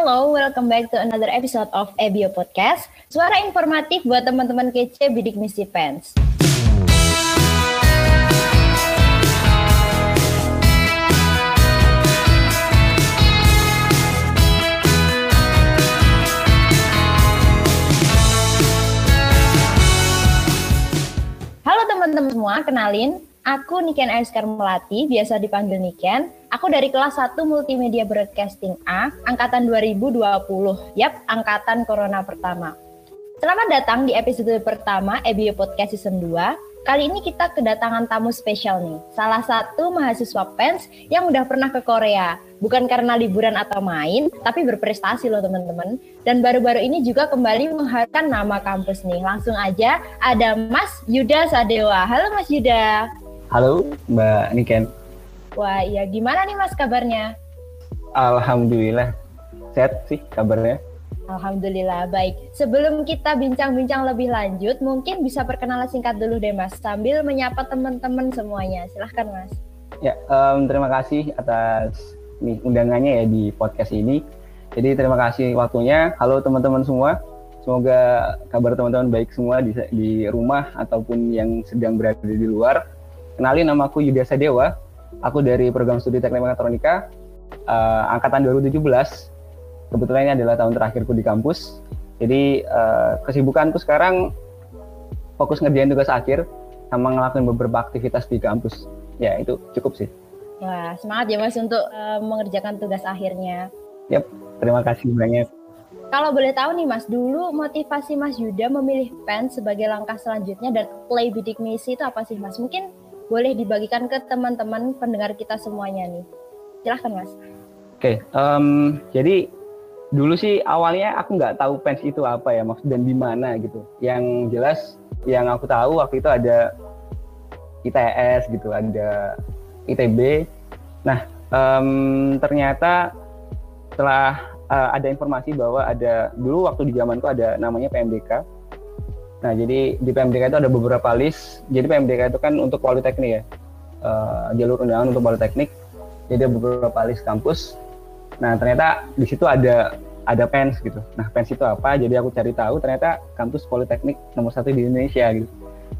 Hello, welcome back to another episode of Ebio Podcast. Suara informatif buat teman-teman kece bidik misi fans. Halo teman-teman semua, kenalin Aku Niken Aiskar Melati, biasa dipanggil Niken. Aku dari kelas 1 Multimedia Broadcasting A, angkatan 2020. Yap, angkatan Corona pertama. Selamat datang di episode pertama EBO Podcast Season 2. Kali ini kita kedatangan tamu spesial nih. Salah satu mahasiswa PENS yang udah pernah ke Korea. Bukan karena liburan atau main, tapi berprestasi loh teman-teman. Dan baru-baru ini juga kembali mengharumkan nama kampus nih. Langsung aja ada Mas Yuda Sadewa. Halo Mas Yuda. Halo Mbak Niken. Wah iya, gimana nih Mas kabarnya? Alhamdulillah, sehat sih kabarnya. Alhamdulillah, baik. Sebelum kita bincang-bincang lebih lanjut, mungkin bisa perkenalan singkat dulu deh Mas, sambil menyapa teman-teman semuanya. Silahkan Mas. Ya, um, terima kasih atas nih, undangannya ya di podcast ini. Jadi terima kasih waktunya. Halo teman-teman semua. Semoga kabar teman-teman baik semua di, di rumah ataupun yang sedang berada di luar. Kenalin nama aku Yuda Sadewa. Aku dari program studi Teknik Mekatronika uh, angkatan 2017. Kebetulan ini adalah tahun terakhirku di kampus. Jadi uh, kesibukanku sekarang fokus ngerjain tugas akhir sama ngelakuin beberapa aktivitas di kampus. Ya, itu cukup sih. Wah, semangat ya Mas untuk uh, mengerjakan tugas akhirnya. Yap, terima kasih banyak. Kalau boleh tahu nih Mas, dulu motivasi Mas Yuda memilih PEN sebagai langkah selanjutnya dan play bidik misi itu apa sih Mas? Mungkin boleh dibagikan ke teman-teman pendengar kita semuanya nih. Silahkan Mas. Oke, okay, um, jadi dulu sih awalnya aku nggak tahu pens itu apa ya maksud dan di mana gitu. Yang jelas yang aku tahu waktu itu ada ITS gitu, ada ITB. Nah, um, ternyata setelah uh, ada informasi bahwa ada dulu waktu di zamanku ada namanya PMDK Nah, jadi di PMDK itu ada beberapa list. Jadi PMDK itu kan untuk politeknik ya, uh, jalur undangan untuk politeknik. Jadi ada beberapa list kampus. Nah, ternyata di situ ada ada PENS gitu. Nah, PENS itu apa? Jadi aku cari tahu ternyata kampus politeknik nomor satu di Indonesia gitu.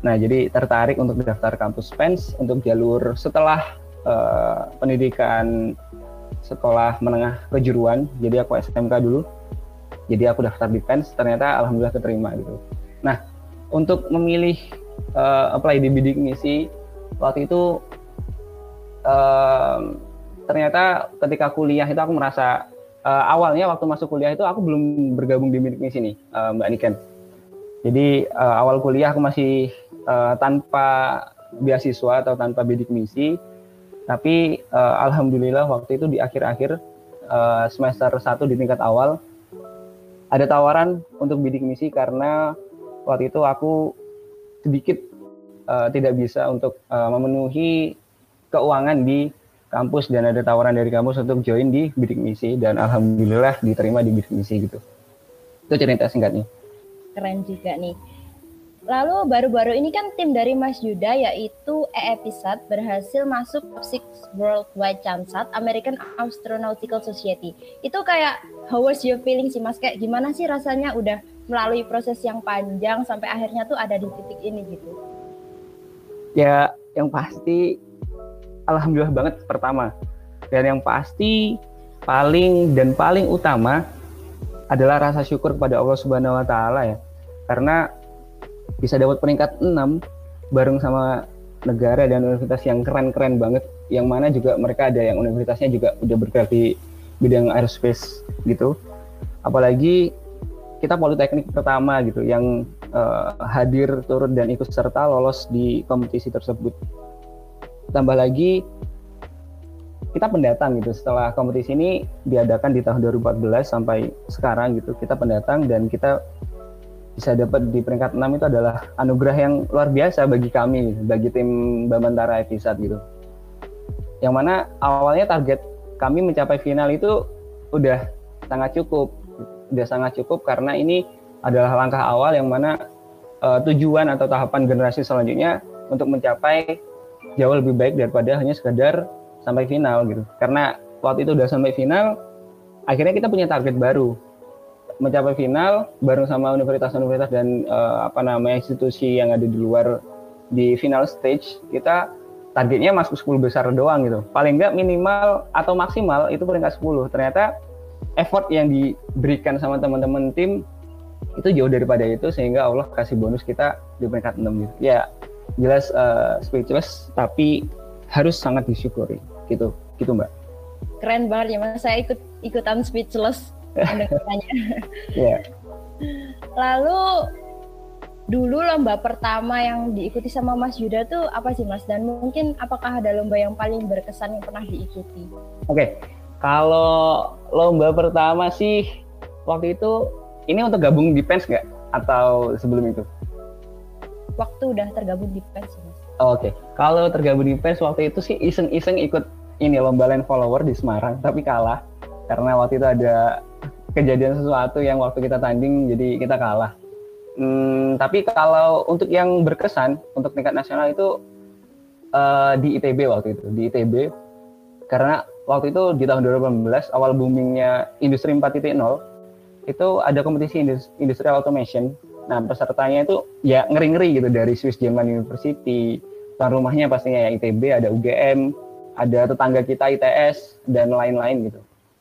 Nah, jadi tertarik untuk daftar kampus PENS untuk jalur setelah uh, pendidikan sekolah menengah kejuruan. Jadi aku SMK dulu. Jadi aku daftar di PENS, ternyata alhamdulillah keterima gitu. Nah, untuk memilih uh, apply di bidik misi waktu itu uh, ternyata ketika kuliah itu aku merasa uh, awalnya waktu masuk kuliah itu aku belum bergabung di bidik misi nih uh, Mbak Niken. Jadi uh, awal kuliah aku masih uh, tanpa beasiswa atau tanpa bidik misi, tapi uh, alhamdulillah waktu itu di akhir-akhir uh, semester 1 di tingkat awal ada tawaran untuk bidik misi karena waktu itu aku sedikit uh, tidak bisa untuk uh, memenuhi keuangan di kampus dan ada tawaran dari kampus untuk join di bidik misi dan alhamdulillah diterima di bidik misi gitu. Itu cerita singkatnya. Keren juga nih. Lalu baru-baru ini kan tim dari Mas Yuda yaitu EEPISAT berhasil masuk top 6 Worldwide Chamsat American Astronautical Society. Itu kayak how was your feeling sih Mas? Kayak gimana sih rasanya udah melalui proses yang panjang sampai akhirnya tuh ada di titik ini gitu? Ya, yang pasti alhamdulillah banget pertama. Dan yang pasti paling dan paling utama adalah rasa syukur kepada Allah Subhanahu wa taala ya. Karena bisa dapat peringkat 6 bareng sama negara dan universitas yang keren-keren banget yang mana juga mereka ada yang universitasnya juga udah bergerak di bidang aerospace gitu. Apalagi kita politeknik pertama gitu yang uh, hadir turut dan ikut serta lolos di kompetisi tersebut. Tambah lagi kita pendatang gitu. Setelah kompetisi ini diadakan di tahun 2014 sampai sekarang gitu kita pendatang dan kita bisa dapat di peringkat 6 itu adalah anugerah yang luar biasa bagi kami bagi tim Bamantara Episat gitu. Yang mana awalnya target kami mencapai final itu udah sangat cukup sudah sangat cukup karena ini adalah langkah awal yang mana uh, tujuan atau tahapan generasi selanjutnya untuk mencapai jauh lebih baik daripada hanya sekedar sampai final gitu. Karena waktu itu udah sampai final, akhirnya kita punya target baru mencapai final bareng sama universitas-universitas dan uh, apa namanya institusi yang ada di luar di final stage kita targetnya masuk 10 besar doang gitu. Paling enggak minimal atau maksimal itu peringkat 10. Ternyata effort yang diberikan sama teman-teman tim itu jauh daripada itu sehingga Allah kasih bonus kita di peringkat 6 gitu. Ya, jelas uh, speechless tapi harus sangat disyukuri gitu. Gitu, Mbak. Keren banget ya Mas. Saya ikut ikutan speechless yeah. Lalu dulu lomba pertama yang diikuti sama Mas Yuda tuh apa sih Mas? Dan mungkin apakah ada lomba yang paling berkesan yang pernah diikuti? Oke, okay. Kalau lomba pertama sih waktu itu ini untuk gabung di PENS nggak? Atau sebelum itu? Waktu udah tergabung di PENS. Oh, Oke, okay. kalau tergabung di PENS waktu itu sih iseng-iseng ikut ini lomba land follower di Semarang, tapi kalah karena waktu itu ada kejadian sesuatu yang waktu kita tanding jadi kita kalah. Hmm, tapi kalau untuk yang berkesan untuk tingkat nasional itu uh, di ITB waktu itu di ITB karena waktu itu di tahun 2018 awal boomingnya industri 4.0 itu ada kompetisi industri automation. Nah pesertanya itu ya ngeri-ngeri gitu dari Swiss German University, tuan rumahnya pastinya ya ITB, ada UGM, ada tetangga kita ITS dan lain-lain gitu.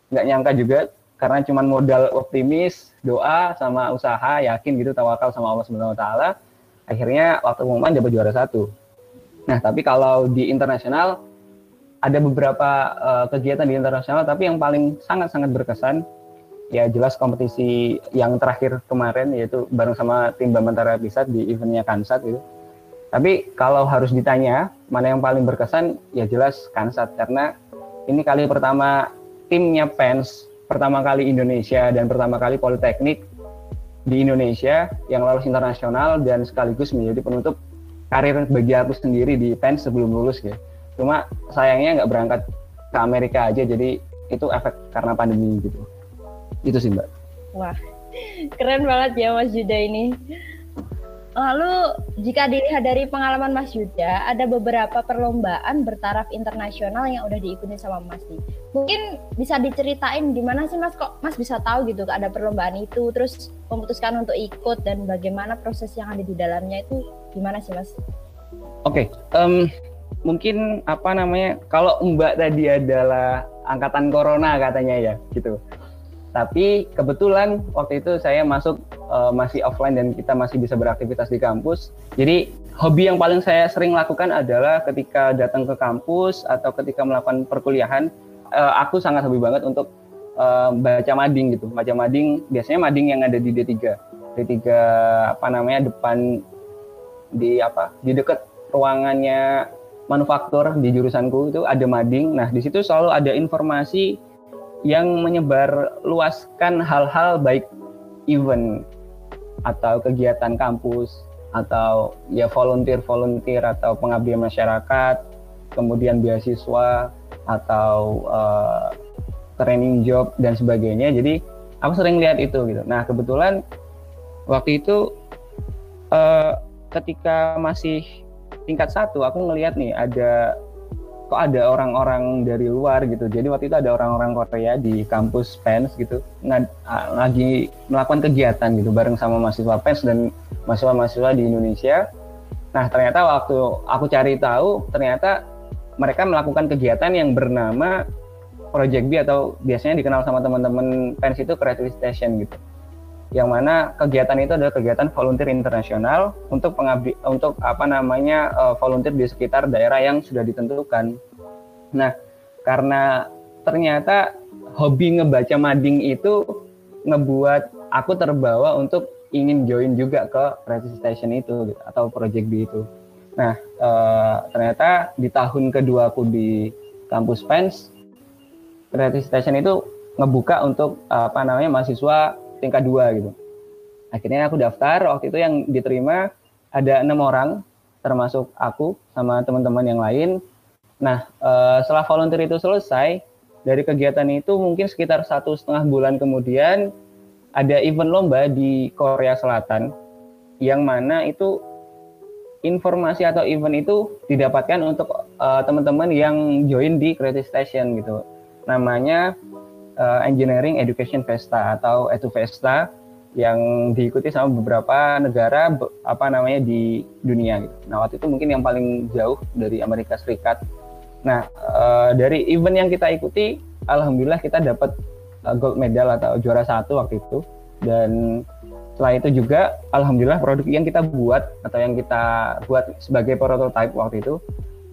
Nggak nyangka juga karena cuma modal optimis, doa sama usaha, yakin gitu tawakal sama Allah Subhanahu wa taala, akhirnya waktu pengumuman dapat juara satu. Nah, tapi kalau di internasional ada beberapa uh, kegiatan di internasional tapi yang paling sangat-sangat berkesan ya jelas kompetisi yang terakhir kemarin yaitu bareng sama tim Bamantara Pisat di eventnya Kansat gitu. Tapi kalau harus ditanya mana yang paling berkesan ya jelas Kansat karena ini kali pertama timnya fans pertama kali Indonesia dan pertama kali Politeknik di Indonesia yang lolos internasional dan sekaligus menjadi penutup karir bagi aku sendiri di PEN sebelum lulus ya. Cuma sayangnya nggak berangkat ke Amerika aja jadi itu efek karena pandemi gitu. Itu sih Mbak. Wah, keren banget ya Mas Juda ini. Lalu jika dilihat dari pengalaman Mas Yuda, ada beberapa perlombaan bertaraf internasional yang udah diikuti sama Mas nih. Mungkin bisa diceritain gimana sih Mas kok Mas bisa tahu gitu ada perlombaan itu, terus memutuskan untuk ikut dan bagaimana proses yang ada di dalamnya itu gimana sih Mas? Oke, okay, um, mungkin apa namanya kalau Mbak tadi adalah angkatan corona katanya ya gitu. Tapi kebetulan waktu itu saya masuk uh, masih offline dan kita masih bisa beraktivitas di kampus. Jadi hobi yang paling saya sering lakukan adalah ketika datang ke kampus atau ketika melakukan perkuliahan, uh, aku sangat hobi banget untuk uh, baca mading gitu. Baca mading biasanya mading yang ada di D3. D3 apa namanya depan di apa? Di dekat ruangannya manufaktur di jurusanku itu ada mading. Nah, di situ selalu ada informasi yang menyebar luaskan hal-hal baik event atau kegiatan kampus atau ya volunteer-volunteer atau pengabdian masyarakat, kemudian beasiswa atau uh, training job dan sebagainya. Jadi aku sering lihat itu gitu. Nah kebetulan waktu itu uh, ketika masih tingkat satu aku ngelihat nih ada kok ada orang-orang dari luar gitu. Jadi waktu itu ada orang-orang Korea di kampus PENS gitu, lagi melakukan kegiatan gitu bareng sama mahasiswa PENS dan mahasiswa-mahasiswa di Indonesia. Nah ternyata waktu aku cari tahu, ternyata mereka melakukan kegiatan yang bernama Project B atau biasanya dikenal sama teman-teman PENS itu Creative Station gitu. Yang mana kegiatan itu adalah kegiatan volunteer internasional untuk pengabdi untuk apa namanya uh, volunteer di sekitar daerah yang sudah ditentukan. Nah, karena ternyata hobi ngebaca mading itu ngebuat aku terbawa untuk ingin join juga ke Creative Station itu atau Project B itu. Nah, uh, ternyata di tahun kedua aku di kampus PENS, Creative Station itu ngebuka untuk apa namanya mahasiswa tingkat dua gitu. Akhirnya aku daftar, waktu itu yang diterima ada enam orang, termasuk aku sama teman-teman yang lain. Nah, uh, setelah volunteer itu selesai, dari kegiatan itu mungkin sekitar satu setengah bulan kemudian ada event lomba di Korea Selatan, yang mana itu informasi atau event itu didapatkan untuk uh, teman-teman yang join di Creative Station gitu. Namanya uh, Engineering Education Festa atau Edu Festa yang diikuti sama beberapa negara apa namanya di dunia gitu. Nah waktu itu mungkin yang paling jauh dari Amerika Serikat. Nah uh, dari event yang kita ikuti, alhamdulillah kita dapat uh, gold medal atau juara satu waktu itu dan setelah itu juga alhamdulillah produk yang kita buat atau yang kita buat sebagai prototype waktu itu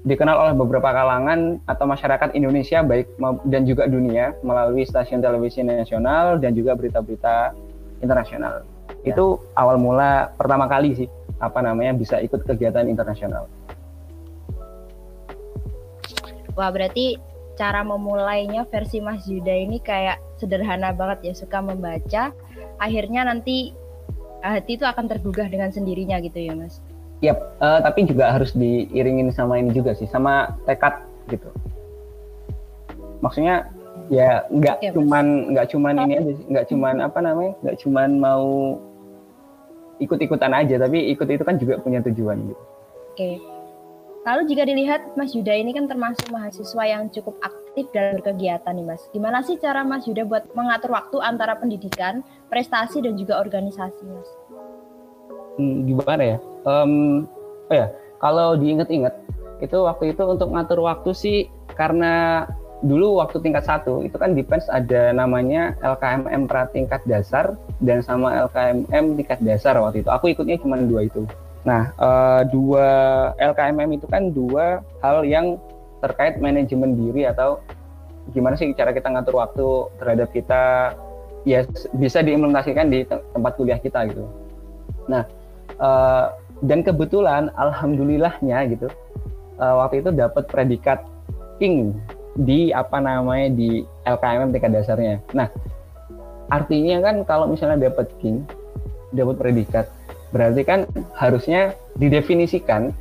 dikenal oleh beberapa kalangan atau masyarakat Indonesia baik dan juga dunia melalui stasiun televisi nasional dan juga berita-berita internasional. Ya. Itu awal mula pertama kali sih apa namanya bisa ikut kegiatan internasional. Wah, berarti cara memulainya versi Mas Yuda ini kayak sederhana banget ya, suka membaca, akhirnya nanti hati itu akan tergugah dengan sendirinya gitu ya mas Yap, uh, tapi juga harus diiringin sama ini juga sih, sama tekad gitu. Maksudnya ya nggak okay, cuman nggak cuman ini aja, nggak cuman apa namanya, nggak cuman mau ikut-ikutan aja, tapi ikut itu kan juga punya tujuan gitu. Oke. Okay. Lalu jika dilihat Mas Yuda ini kan termasuk mahasiswa yang cukup aktif dalam berkegiatan nih Mas. Gimana sih cara Mas Yuda buat mengatur waktu antara pendidikan, prestasi dan juga organisasi Mas? Hmm, gimana ya? Um, oh ya, kalau diinget-inget itu waktu itu untuk ngatur waktu sih karena dulu waktu tingkat satu itu kan depends ada namanya LKMM pratingkat dasar dan sama LKMM tingkat dasar waktu itu. Aku ikutnya cuma dua itu. Nah, uh, dua LKMM itu kan dua hal yang terkait manajemen diri atau gimana sih cara kita ngatur waktu terhadap kita ya bisa diimplementasikan di tempat kuliah kita gitu. Nah, uh, dan kebetulan alhamdulillahnya gitu uh, waktu itu dapat predikat king di apa namanya di LKMM tingkat dasarnya. Nah, artinya kan kalau misalnya dapat king, dapat predikat, berarti kan harusnya didefinisikan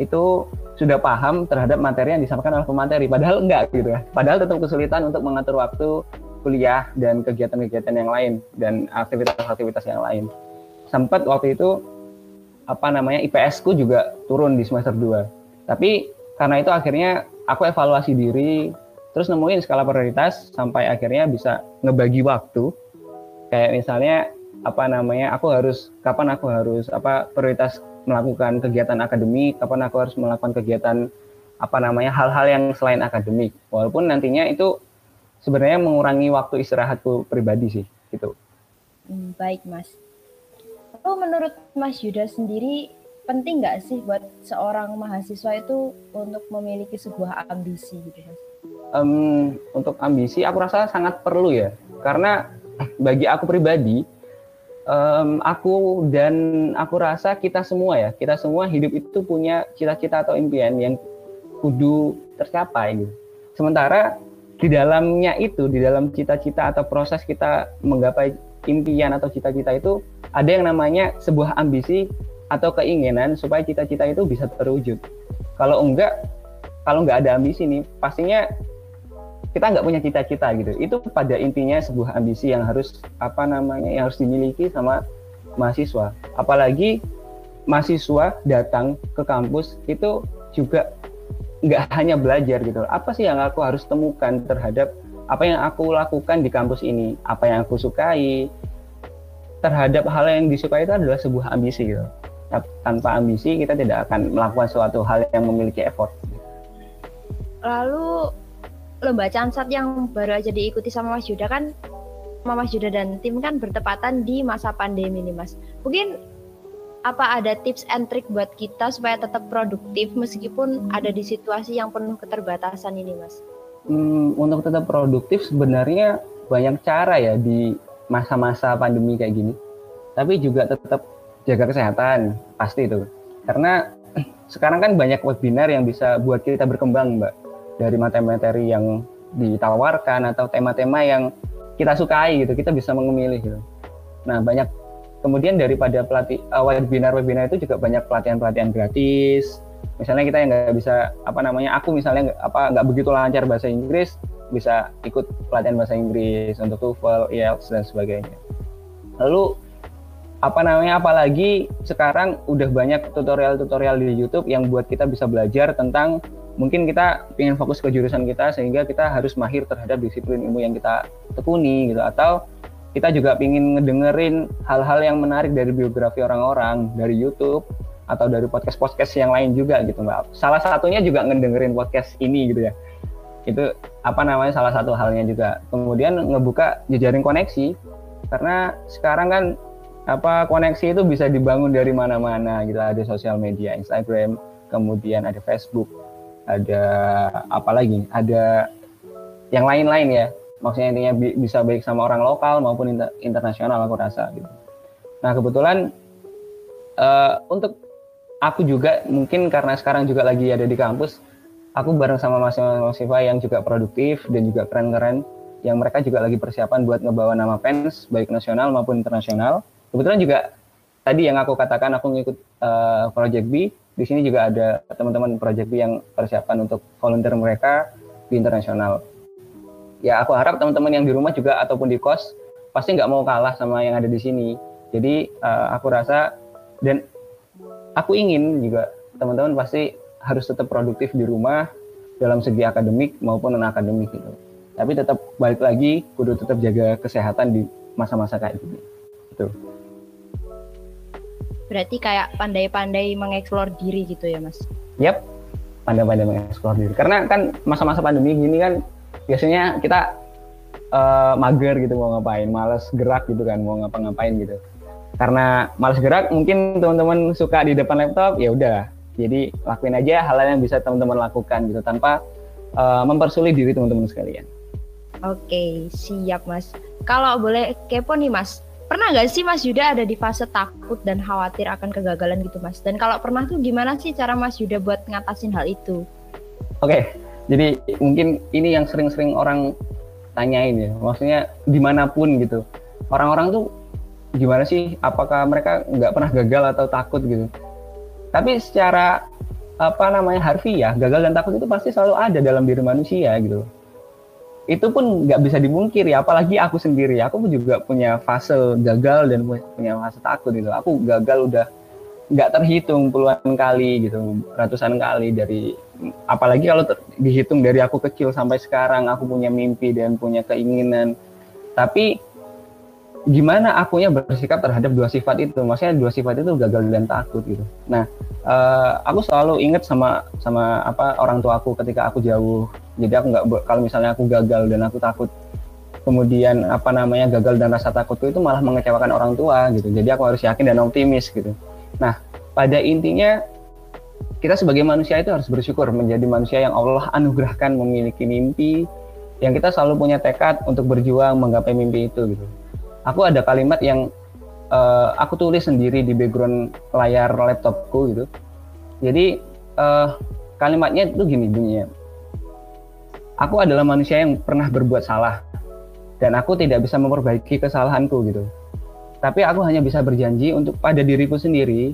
itu sudah paham terhadap materi yang disampaikan oleh pemateri. Padahal enggak gitu ya. Padahal tetap kesulitan untuk mengatur waktu kuliah dan kegiatan-kegiatan yang lain dan aktivitas-aktivitas yang lain. Sempat waktu itu apa namanya IPS ku juga turun di semester 2. Tapi karena itu akhirnya aku evaluasi diri terus nemuin skala prioritas sampai akhirnya bisa ngebagi waktu. Kayak misalnya apa namanya aku harus kapan aku harus apa prioritas melakukan kegiatan akademik, kapan aku harus melakukan kegiatan apa namanya hal-hal yang selain akademik. Walaupun nantinya itu sebenarnya mengurangi waktu istirahatku pribadi sih gitu. Hmm, baik, Mas. Lalu menurut Mas Yuda sendiri penting nggak sih buat seorang mahasiswa itu untuk memiliki sebuah ambisi gitu? Um, untuk ambisi aku rasa sangat perlu ya karena bagi aku pribadi um, aku dan aku rasa kita semua ya kita semua hidup itu punya cita-cita atau impian yang kudu tercapai gitu. Sementara di dalamnya itu di dalam cita-cita atau proses kita menggapai impian atau cita-cita itu ada yang namanya sebuah ambisi atau keinginan supaya cita-cita itu bisa terwujud. Kalau enggak, kalau enggak ada ambisi nih, pastinya kita nggak punya cita-cita gitu. Itu pada intinya sebuah ambisi yang harus apa namanya yang harus dimiliki sama mahasiswa. Apalagi mahasiswa datang ke kampus itu juga nggak hanya belajar gitu. Apa sih yang aku harus temukan terhadap apa yang aku lakukan di kampus ini, apa yang aku sukai, terhadap hal yang disukai itu adalah sebuah ambisi gitu. Tanpa ambisi kita tidak akan melakukan suatu hal yang memiliki effort. Lalu lomba cansat yang baru aja diikuti sama Mas Yuda kan sama Mas Yuda dan tim kan bertepatan di masa pandemi nih Mas. Mungkin apa ada tips and trick buat kita supaya tetap produktif meskipun ada di situasi yang penuh keterbatasan ini Mas? Hmm, untuk tetap produktif sebenarnya banyak cara ya di masa-masa pandemi kayak gini. Tapi juga tetap jaga kesehatan, pasti itu. Karena sekarang kan banyak webinar yang bisa buat kita berkembang, Mbak. Dari materi-materi yang ditawarkan atau tema-tema yang kita sukai gitu, kita bisa memilih gitu. Nah, banyak kemudian daripada pelatih uh, webinar-webinar itu juga banyak pelatihan-pelatihan gratis. Misalnya kita yang nggak bisa apa namanya, aku misalnya apa nggak begitu lancar bahasa Inggris, bisa ikut pelatihan bahasa Inggris untuk TOEFL, IELTS dan sebagainya. Lalu apa namanya apalagi sekarang udah banyak tutorial-tutorial di YouTube yang buat kita bisa belajar tentang mungkin kita ingin fokus ke jurusan kita sehingga kita harus mahir terhadap disiplin ilmu yang kita tekuni gitu atau kita juga ingin ngedengerin hal-hal yang menarik dari biografi orang-orang dari YouTube atau dari podcast-podcast yang lain juga gitu mbak. Salah satunya juga ngedengerin podcast ini gitu ya. Itu apa namanya salah satu halnya juga. Kemudian ngebuka jejaring koneksi. Karena sekarang kan apa koneksi itu bisa dibangun dari mana-mana gitu. Ada sosial media Instagram kemudian ada Facebook ada apa lagi? Ada yang lain-lain ya. Maksudnya intinya bi bisa baik sama orang lokal maupun inter internasional aku rasa gitu. Nah kebetulan uh, untuk aku juga mungkin karena sekarang juga lagi ada di kampus aku bareng sama mahasiswa yang juga produktif dan juga keren-keren yang mereka juga lagi persiapan buat ngebawa nama fans baik nasional maupun internasional kebetulan juga tadi yang aku katakan aku ngikut uh, Project B di sini juga ada teman-teman Project B yang persiapan untuk volunteer mereka di internasional. Ya aku harap teman-teman yang di rumah juga ataupun di kos pasti nggak mau kalah sama yang ada di sini. Jadi uh, aku rasa dan aku ingin juga teman-teman pasti harus tetap produktif di rumah dalam segi akademik maupun non akademik gitu. Tapi tetap balik lagi kudu tetap jaga kesehatan di masa-masa kayak gini. Gitu. Berarti kayak pandai-pandai mengeksplor diri gitu ya, Mas? Yap, pandai-pandai mengeksplor diri. Karena kan masa-masa pandemi gini kan biasanya kita uh, mager gitu mau ngapain, males gerak gitu kan, mau ngapa-ngapain gitu. Karena males gerak, mungkin teman-teman suka di depan laptop, ya udah. Jadi lakuin aja hal-hal yang bisa teman-teman lakukan gitu tanpa uh, mempersulit diri teman-teman sekalian. Oke, siap Mas. Kalau boleh kepo nih Mas, pernah nggak sih Mas Yuda ada di fase takut dan khawatir akan kegagalan gitu Mas? Dan kalau pernah tuh gimana sih cara Mas Yuda buat ngatasin hal itu? Oke, jadi mungkin ini yang sering-sering orang tanyain ya, maksudnya di mana pun gitu. Orang-orang tuh gimana sih? Apakah mereka nggak pernah gagal atau takut gitu? Tapi secara apa namanya harfiah, gagal dan takut itu pasti selalu ada dalam diri manusia gitu. Itu pun nggak bisa dimungkiri apalagi aku sendiri. Aku juga punya fase gagal dan punya fase takut gitu. Aku gagal udah nggak terhitung puluhan kali gitu ratusan kali dari apalagi kalau dihitung dari aku kecil sampai sekarang aku punya mimpi dan punya keinginan. Tapi gimana akunya bersikap terhadap dua sifat itu? Maksudnya dua sifat itu gagal dan takut gitu. Nah uh, aku selalu ingat sama sama apa orang tua aku ketika aku jauh. Jadi aku nggak kalau misalnya aku gagal dan aku takut kemudian apa namanya gagal dan rasa takutku itu malah mengecewakan orang tua gitu. Jadi aku harus yakin dan optimis gitu. Nah pada intinya kita sebagai manusia itu harus bersyukur menjadi manusia yang Allah anugerahkan memiliki mimpi yang kita selalu punya tekad untuk berjuang menggapai mimpi itu gitu aku ada kalimat yang uh, aku tulis sendiri di background layar laptopku gitu. Jadi uh, kalimatnya itu gini bunyinya. Aku adalah manusia yang pernah berbuat salah dan aku tidak bisa memperbaiki kesalahanku gitu. Tapi aku hanya bisa berjanji untuk pada diriku sendiri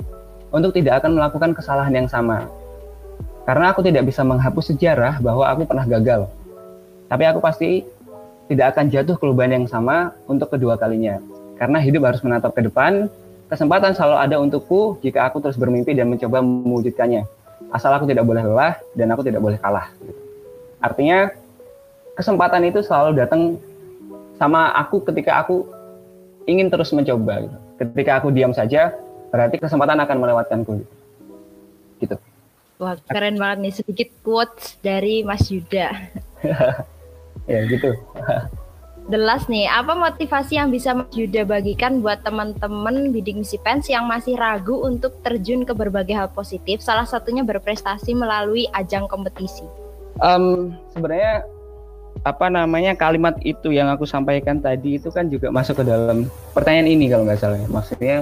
untuk tidak akan melakukan kesalahan yang sama. Karena aku tidak bisa menghapus sejarah bahwa aku pernah gagal. Tapi aku pasti tidak akan jatuh ke lubang yang sama untuk kedua kalinya. Karena hidup harus menatap ke depan, kesempatan selalu ada untukku jika aku terus bermimpi dan mencoba mewujudkannya. Asal aku tidak boleh lelah dan aku tidak boleh kalah. Artinya kesempatan itu selalu datang sama aku ketika aku ingin terus mencoba. Gitu. Ketika aku diam saja, berarti kesempatan akan melewatkanku. Gitu. Wah keren banget nih sedikit quotes dari Mas Yuda. ya gitu. The last nih, apa motivasi yang bisa Mas Yuda bagikan buat teman-teman bidik misi pens yang masih ragu untuk terjun ke berbagai hal positif, salah satunya berprestasi melalui ajang kompetisi? Um, sebenarnya apa namanya kalimat itu yang aku sampaikan tadi itu kan juga masuk ke dalam pertanyaan ini kalau nggak salah. Ya. Maksudnya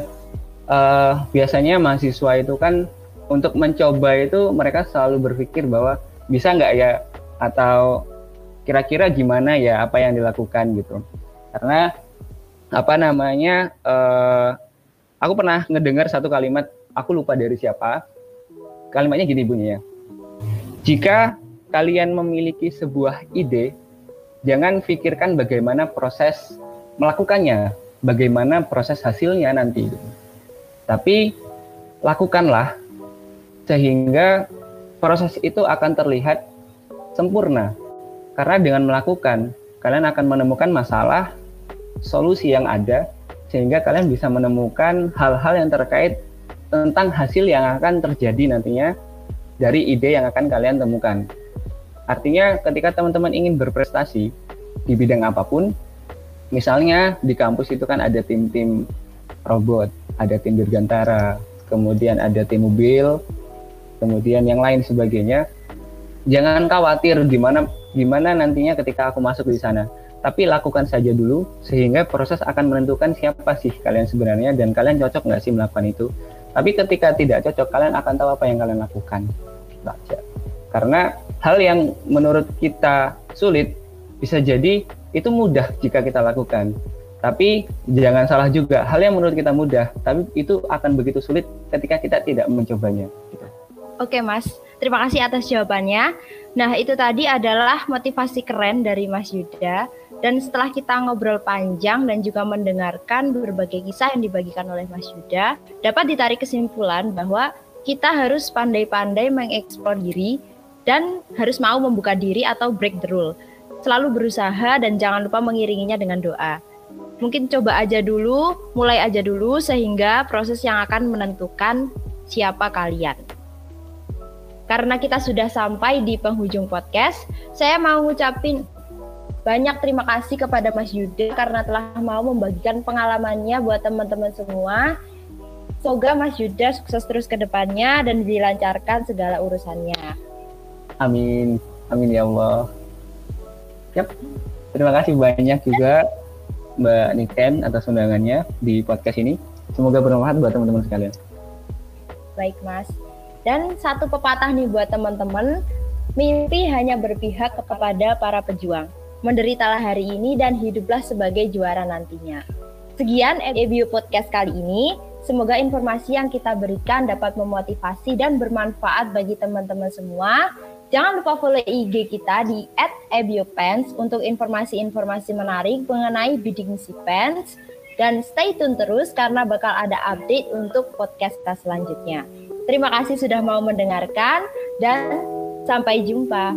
uh, biasanya mahasiswa itu kan untuk mencoba itu mereka selalu berpikir bahwa bisa nggak ya atau kira-kira gimana ya apa yang dilakukan gitu. Karena apa namanya uh, aku pernah ngedengar satu kalimat aku lupa dari siapa. Kalimatnya gini bunyinya jika kalian memiliki sebuah ide jangan pikirkan bagaimana proses melakukannya bagaimana proses hasilnya nanti. Tapi lakukanlah sehingga proses itu akan terlihat sempurna. Karena dengan melakukan, kalian akan menemukan masalah, solusi yang ada, sehingga kalian bisa menemukan hal-hal yang terkait tentang hasil yang akan terjadi nantinya dari ide yang akan kalian temukan. Artinya ketika teman-teman ingin berprestasi di bidang apa pun, misalnya di kampus itu kan ada tim-tim robot, ada tim dirgantara, kemudian ada tim mobil, kemudian yang lain sebagainya. Jangan khawatir gimana gimana nantinya ketika aku masuk di sana. Tapi lakukan saja dulu sehingga proses akan menentukan siapa sih kalian sebenarnya dan kalian cocok nggak sih melakukan itu. Tapi ketika tidak cocok, kalian akan tahu apa yang kalian lakukan. Baca. Karena hal yang menurut kita sulit bisa jadi itu mudah jika kita lakukan. Tapi jangan salah juga, hal yang menurut kita mudah, tapi itu akan begitu sulit ketika kita tidak mencobanya. Oke Mas, terima kasih atas jawabannya. Nah itu tadi adalah motivasi keren dari Mas Yuda. Dan setelah kita ngobrol panjang dan juga mendengarkan berbagai kisah yang dibagikan oleh Mas Yuda, dapat ditarik kesimpulan bahwa kita harus pandai-pandai mengeksplor diri dan harus mau membuka diri atau break the rule. Selalu berusaha dan jangan lupa mengiringinya dengan doa. Mungkin coba aja dulu, mulai aja dulu sehingga proses yang akan menentukan siapa kalian. Karena kita sudah sampai di penghujung podcast, saya mau ngucapin banyak terima kasih kepada Mas Yuda karena telah mau membagikan pengalamannya buat teman-teman semua. Semoga Mas Yuda sukses terus ke depannya dan dilancarkan segala urusannya. Amin. Amin ya Allah. Yap. Terima kasih banyak juga Mbak Niken atas undangannya di podcast ini. Semoga bermanfaat buat teman-teman sekalian. Baik, Mas. Dan satu pepatah nih buat teman-teman, mimpi hanya berpihak kepada para pejuang menderitalah hari ini dan hiduplah sebagai juara nantinya. Sekian EBU Podcast kali ini. Semoga informasi yang kita berikan dapat memotivasi dan bermanfaat bagi teman-teman semua. Jangan lupa follow IG kita di @ebiopens untuk informasi-informasi menarik mengenai bidding si pens dan stay tune terus karena bakal ada update untuk podcast kita selanjutnya. Terima kasih sudah mau mendengarkan dan sampai jumpa.